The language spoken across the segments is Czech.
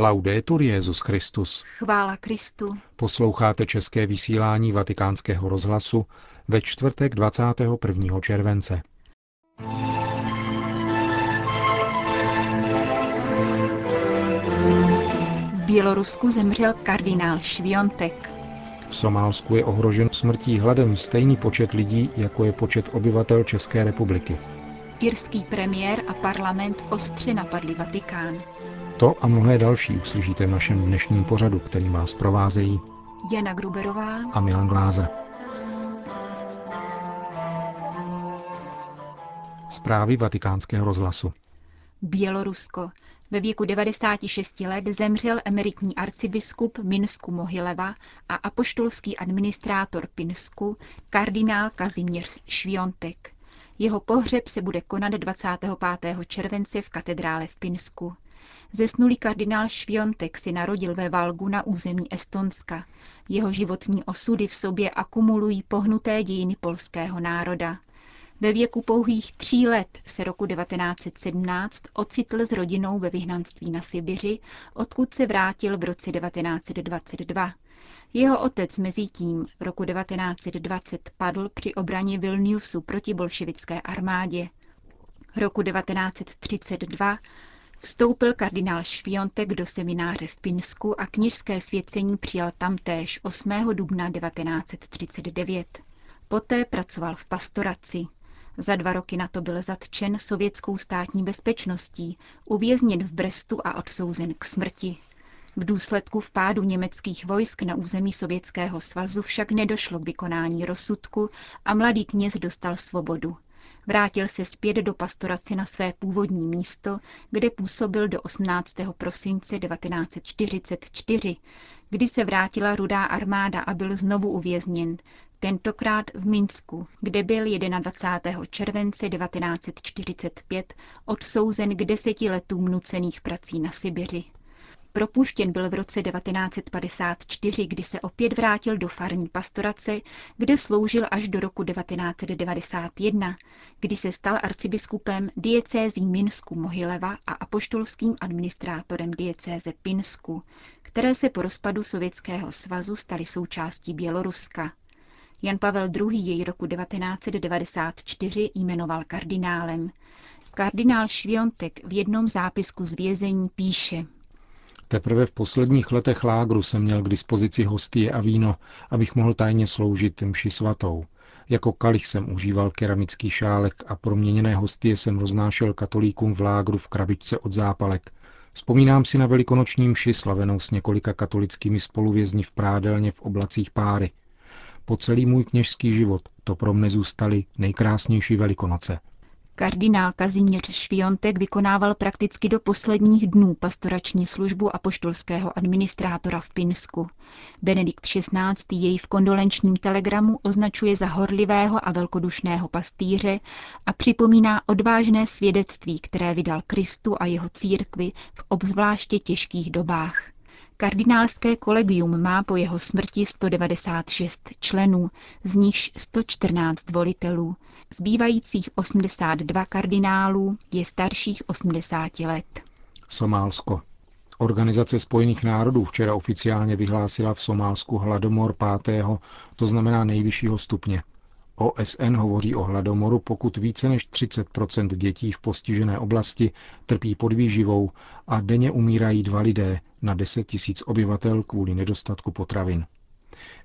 Laudetur Jezus Christus. Chvála Kristu. Posloucháte české vysílání Vatikánského rozhlasu ve čtvrtek 21. července. V Bělorusku zemřel kardinál Šviontek. V Somálsku je ohrožen smrtí hladem stejný počet lidí, jako je počet obyvatel České republiky. Irský premiér a parlament ostře napadli Vatikán. To a mnohé další uslyšíte v našem dnešním pořadu, který vás provázejí Jana Gruberová a Milan Glázer. Zprávy vatikánského rozhlasu. Bělorusko. Ve věku 96 let zemřel emeritní arcibiskup Minsku Mohileva a apoštolský administrátor Pinsku, kardinál Kazimíř Šviontek. Jeho pohřeb se bude konat 25. července v katedrále v Pinsku. Zesnulý kardinál Šviontek si narodil ve Valgu na území Estonska. Jeho životní osudy v sobě akumulují pohnuté dějiny polského národa. Ve věku pouhých tří let se roku 1917 ocitl s rodinou ve vyhnanství na Sibiři, odkud se vrátil v roce 1922. Jeho otec mezi tím roku 1920 padl při obraně Vilniusu proti bolševické armádě. Roku 1932 vstoupil kardinál Šviontek do semináře v Pinsku a knižské svěcení přijal tamtéž 8. dubna 1939. Poté pracoval v pastoraci. Za dva roky na to byl zatčen sovětskou státní bezpečností, uvězněn v Brestu a odsouzen k smrti. V důsledku vpádu německých vojsk na území Sovětského svazu však nedošlo k vykonání rozsudku a mladý kněz dostal svobodu. Vrátil se zpět do pastoraci na své původní místo, kde působil do 18. prosince 1944, kdy se vrátila rudá armáda a byl znovu uvězněn, tentokrát v Minsku, kde byl 21. července 1945 odsouzen k deseti letům nucených prací na Sibiři. Propuštěn byl v roce 1954, kdy se opět vrátil do farní pastorace, kde sloužil až do roku 1991, kdy se stal arcibiskupem diecézí Minsku Mohileva a apoštolským administrátorem diecéze Pinsku, které se po rozpadu Sovětského svazu staly součástí Běloruska. Jan Pavel II. jej roku 1994 jmenoval kardinálem. Kardinál Šviontek v jednom zápisku z vězení píše – Teprve v posledních letech lágru jsem měl k dispozici hostie a víno, abych mohl tajně sloužit mši svatou. Jako kalich jsem užíval keramický šálek a proměněné hostie jsem roznášel katolíkům v lágru v krabičce od zápalek. Vzpomínám si na velikonoční mši slavenou s několika katolickými spoluvězni v prádelně v oblacích páry. Po celý můj kněžský život to pro mne zůstaly nejkrásnější velikonoce. Kardinál Kazimíř Šviontek vykonával prakticky do posledních dnů pastorační službu apoštolského administrátora v Pinsku. Benedikt XVI. jej v kondolenčním telegramu označuje za horlivého a velkodušného pastýře a připomíná odvážné svědectví, které vydal Kristu a jeho církvi v obzvláště těžkých dobách. Kardinálské kolegium má po jeho smrti 196 členů, z nichž 114 volitelů. Zbývajících 82 kardinálů je starších 80 let. Somálsko. Organizace spojených národů včera oficiálně vyhlásila v Somálsku hladomor 5. to znamená nejvyššího stupně. OSN hovoří o hladomoru, pokud více než 30% dětí v postižené oblasti trpí podvýživou a denně umírají dva lidé na 10 tisíc obyvatel kvůli nedostatku potravin.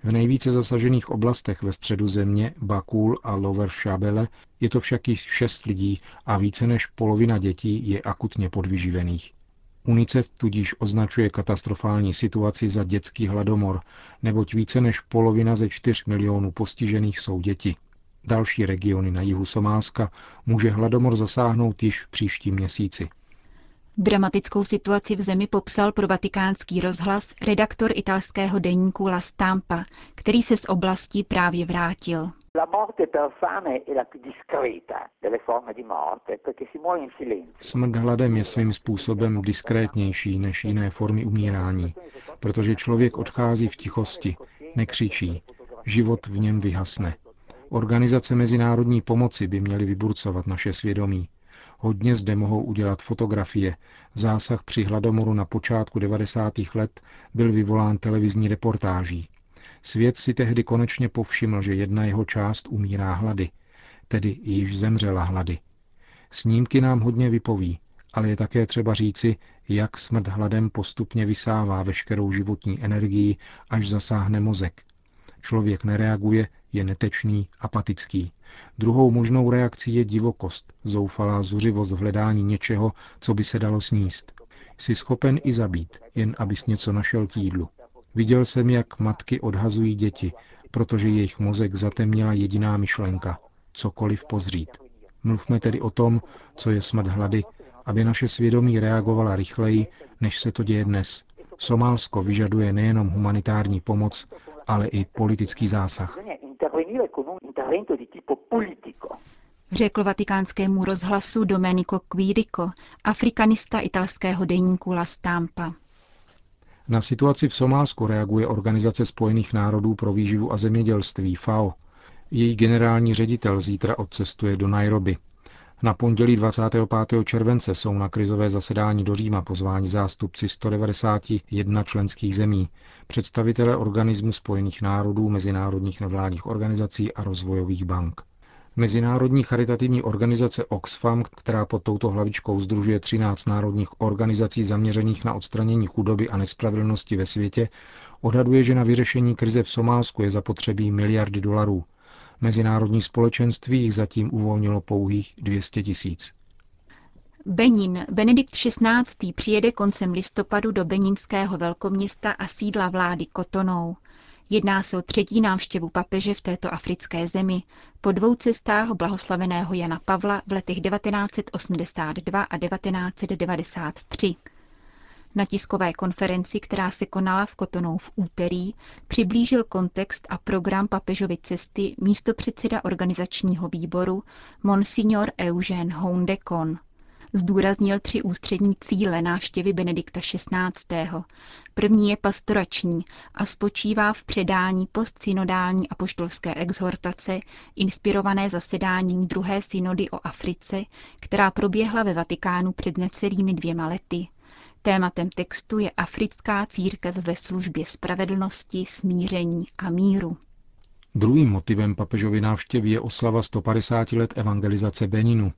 V nejvíce zasažených oblastech ve středu země, Bakul a Lower Shabele, je to však již 6 lidí a více než polovina dětí je akutně podvyživených. UNICEF tudíž označuje katastrofální situaci za dětský hladomor, neboť více než polovina ze 4 milionů postižených jsou děti. Další regiony na jihu Somálska může hladomor zasáhnout již v příštím měsíci. Dramatickou situaci v zemi popsal pro vatikánský rozhlas redaktor italského deníku La Stampa, který se z oblasti právě vrátil. Smrt hladem je svým způsobem diskrétnější než jiné formy umírání, protože člověk odchází v tichosti, nekřičí, život v něm vyhasne. Organizace mezinárodní pomoci by měly vyburcovat naše svědomí. Hodně zde mohou udělat fotografie. Zásah při hladomoru na počátku 90. let byl vyvolán televizní reportáží. Svět si tehdy konečně povšiml, že jedna jeho část umírá hlady, tedy již zemřela hlady. Snímky nám hodně vypoví, ale je také třeba říci, jak smrt hladem postupně vysává veškerou životní energii, až zasáhne mozek. Člověk nereaguje, je netečný, apatický. Druhou možnou reakcí je divokost, zoufalá zuřivost v hledání něčeho, co by se dalo sníst. Jsi schopen i zabít, jen abys něco našel k jídlu. Viděl jsem, jak matky odhazují děti, protože jejich mozek zatemnila jediná myšlenka – cokoliv pozřít. Mluvme tedy o tom, co je smrt hlady, aby naše svědomí reagovala rychleji, než se to děje dnes. Somálsko vyžaduje nejenom humanitární pomoc, ale i politický zásah. Řekl vatikánskému rozhlasu Domenico Quirico, afrikanista italského deníku La Stampa. Na situaci v Somálsku reaguje Organizace spojených národů pro výživu a zemědělství FAO. Její generální ředitel zítra odcestuje do Nairobi. Na pondělí 25. července jsou na krizové zasedání do Říma pozváni zástupci 191 členských zemí, představitelé organismu Spojených národů, mezinárodních nevládních organizací a rozvojových bank. Mezinárodní charitativní organizace Oxfam, která pod touto hlavičkou združuje 13 národních organizací zaměřených na odstranění chudoby a nespravedlnosti ve světě, odhaduje, že na vyřešení krize v Somálsku je zapotřebí miliardy dolarů. Mezinárodní společenství jich zatím uvolnilo pouhých 200 tisíc. Benin. Benedikt XVI. přijede koncem listopadu do beninského velkoměsta a sídla vlády Kotonou. Jedná se o třetí návštěvu papeže v této africké zemi po dvou cestách blahoslaveného Jana Pavla v letech 1982 a 1993. Na tiskové konferenci, která se konala v Kotonou v úterý, přiblížil kontext a program papežovy cesty místopředseda organizačního výboru Monsignor Eugène Houndekon. Zdůraznil tři ústřední cíle návštěvy Benedikta XVI. První je pastorační a spočívá v předání postsynodální apoštolské exhortace, inspirované zasedáním druhé synody o Africe, která proběhla ve Vatikánu před necelými dvěma lety. Tématem textu je africká církev ve službě spravedlnosti, smíření a míru. Druhým motivem papežovy návštěvy je oslava 150 let evangelizace Beninu.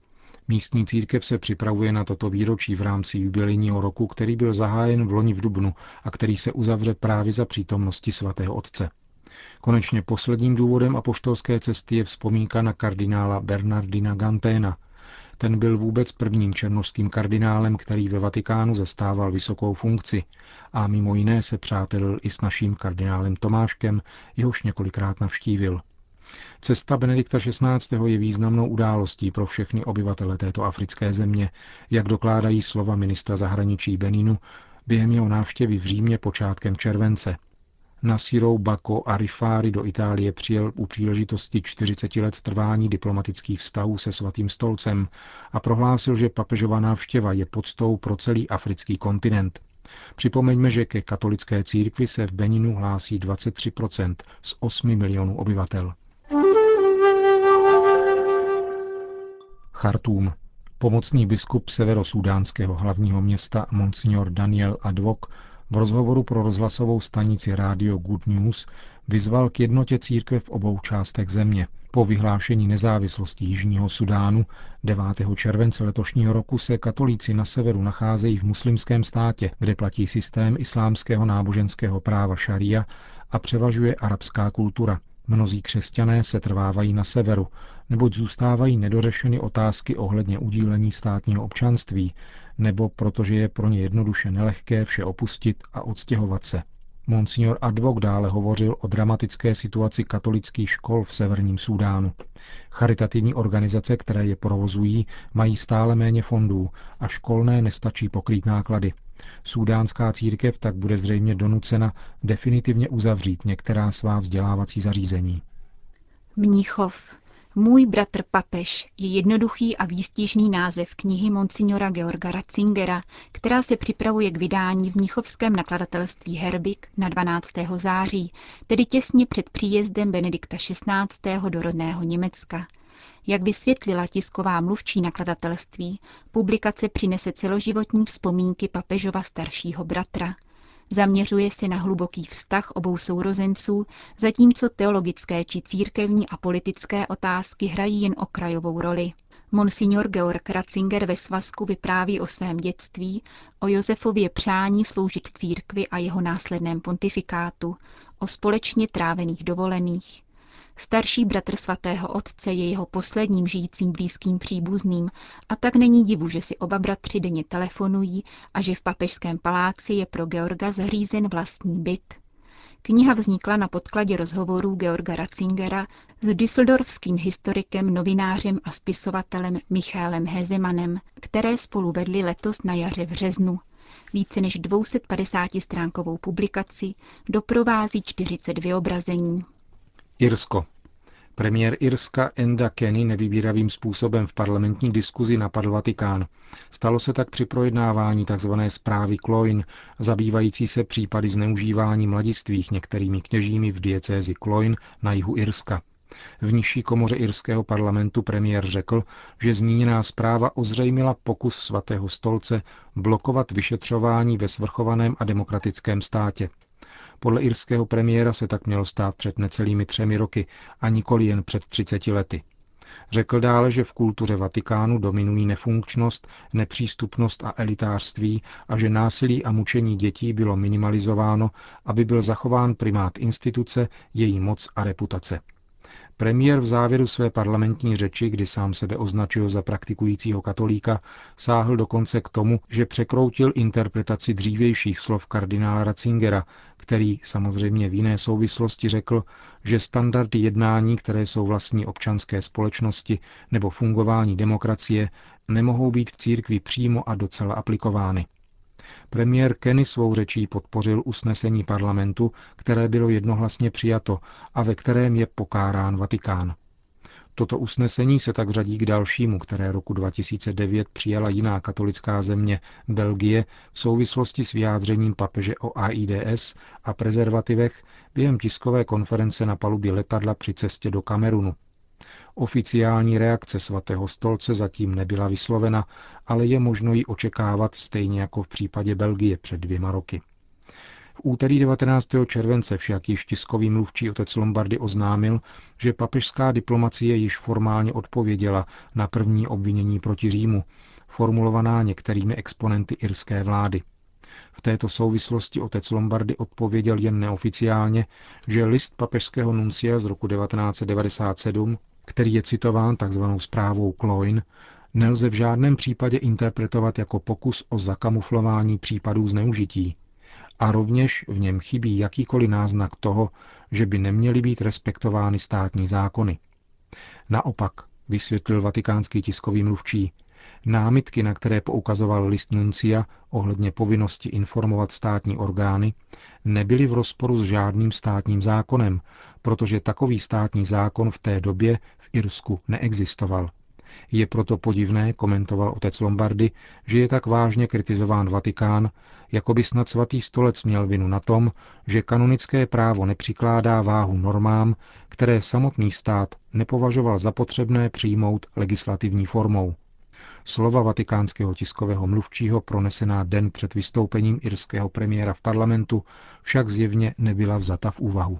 Místní církev se připravuje na toto výročí v rámci jubilejního roku, který byl zahájen v loni v Dubnu a který se uzavře právě za přítomnosti svatého otce. Konečně posledním důvodem apoštolské cesty je vzpomínka na kardinála Bernardina Ganténa, ten byl vůbec prvním černožským kardinálem, který ve Vatikánu zastával vysokou funkci a mimo jiné se přátelil i s naším kardinálem Tomáškem, jehož několikrát navštívil. Cesta Benedikta XVI. je významnou událostí pro všechny obyvatele této africké země, jak dokládají slova ministra zahraničí Beninu během jeho návštěvy v Římě počátkem července. Nasirou Bako Arifári do Itálie přijel u příležitosti 40 let trvání diplomatických vztahů se svatým stolcem a prohlásil, že papežová návštěva je podstou pro celý africký kontinent. Připomeňme, že ke katolické církvi se v Beninu hlásí 23% z 8 milionů obyvatel. Chartúm. Pomocný biskup severosudánského hlavního města Monsignor Daniel Advok v rozhovoru pro rozhlasovou stanici Radio Good News vyzval k jednotě církve v obou částech země. Po vyhlášení nezávislosti Jižního Sudánu 9. července letošního roku se katolíci na severu nacházejí v muslimském státě, kde platí systém islámského náboženského práva šaria a převažuje arabská kultura. Mnozí křesťané se trvávají na severu, neboť zůstávají nedořešeny otázky ohledně udílení státního občanství, nebo protože je pro ně jednoduše nelehké vše opustit a odstěhovat se. Monsignor Advok dále hovořil o dramatické situaci katolických škol v severním Súdánu. Charitativní organizace, které je provozují, mají stále méně fondů a školné nestačí pokrýt náklady. Súdánská církev tak bude zřejmě donucena definitivně uzavřít některá svá vzdělávací zařízení. Mníchov. Můj bratr papež je jednoduchý a výstižný název knihy Monsignora Georga Ratzingera, která se připravuje k vydání v Mnichovském nakladatelství Herbik na 12. září, tedy těsně před příjezdem Benedikta XVI. do rodného Německa. Jak vysvětlila tisková mluvčí nakladatelství, publikace přinese celoživotní vzpomínky papežova staršího bratra. Zaměřuje se na hluboký vztah obou sourozenců, zatímco teologické či církevní a politické otázky hrají jen okrajovou roli. Monsignor Georg Ratzinger ve svazku vypráví o svém dětství, o Josefově přání sloužit církvi a jeho následném pontifikátu, o společně trávených dovolených. Starší bratr svatého otce je jeho posledním žijícím blízkým příbuzným a tak není divu, že si oba bratři denně telefonují a že v papežském paláci je pro Georga zřízen vlastní byt. Kniha vznikla na podkladě rozhovorů Georga Ratzingera s düsseldorfským historikem, novinářem a spisovatelem Michálem Hezemanem, které spolu vedli letos na jaře v březnu. Více než 250 stránkovou publikaci doprovází 40 vyobrazení. Irsko. Premiér Irska Enda Kenny nevybíravým způsobem v parlamentní diskuzi napadl Vatikán. Stalo se tak při projednávání tzv. zprávy Kloin, zabývající se případy zneužívání mladistvých některými kněžími v diecézi Kloin na jihu Irska. V nižší komoře irského parlamentu premiér řekl, že zmíněná zpráva ozřejmila pokus svatého stolce blokovat vyšetřování ve svrchovaném a demokratickém státě. Podle irského premiéra se tak mělo stát před necelými třemi roky a nikoli jen před 30 lety. Řekl dále, že v kultuře Vatikánu dominují nefunkčnost, nepřístupnost a elitářství a že násilí a mučení dětí bylo minimalizováno, aby byl zachován primát instituce, její moc a reputace. Premiér v závěru své parlamentní řeči, kdy sám sebe označil za praktikujícího katolíka, sáhl dokonce k tomu, že překroutil interpretaci dřívějších slov kardinála Ratzingera, který samozřejmě v jiné souvislosti řekl, že standardy jednání, které jsou vlastní občanské společnosti nebo fungování demokracie, nemohou být v církvi přímo a docela aplikovány. Premiér Kenny svou řečí podpořil usnesení parlamentu, které bylo jednohlasně přijato a ve kterém je pokárán Vatikán. Toto usnesení se tak řadí k dalšímu, které roku 2009 přijala jiná katolická země, Belgie, v souvislosti s vyjádřením papeže o AIDS a prezervativech během tiskové konference na palubě letadla při cestě do Kamerunu. Oficiální reakce svatého stolce zatím nebyla vyslovena, ale je možno ji očekávat stejně jako v případě Belgie před dvěma roky. V úterý 19. července však již tiskový mluvčí otec Lombardy oznámil, že papežská diplomacie již formálně odpověděla na první obvinění proti Římu, formulovaná některými exponenty irské vlády. V této souvislosti otec Lombardy odpověděl jen neoficiálně, že list papežského nuncia z roku 1997 který je citován takzvanou zprávou Kloin, nelze v žádném případě interpretovat jako pokus o zakamuflování případů zneužití. A rovněž v něm chybí jakýkoliv náznak toho, že by neměly být respektovány státní zákony. Naopak, vysvětlil vatikánský tiskový mluvčí, námitky, na které poukazoval list Nuncia ohledně povinnosti informovat státní orgány, nebyly v rozporu s žádným státním zákonem, protože takový státní zákon v té době v Irsku neexistoval. Je proto podivné, komentoval otec Lombardy, že je tak vážně kritizován Vatikán, jako by snad svatý stolec měl vinu na tom, že kanonické právo nepřikládá váhu normám, které samotný stát nepovažoval za potřebné přijmout legislativní formou. Slova vatikánského tiskového mluvčího pronesená den před vystoupením irského premiéra v parlamentu však zjevně nebyla vzata v úvahu.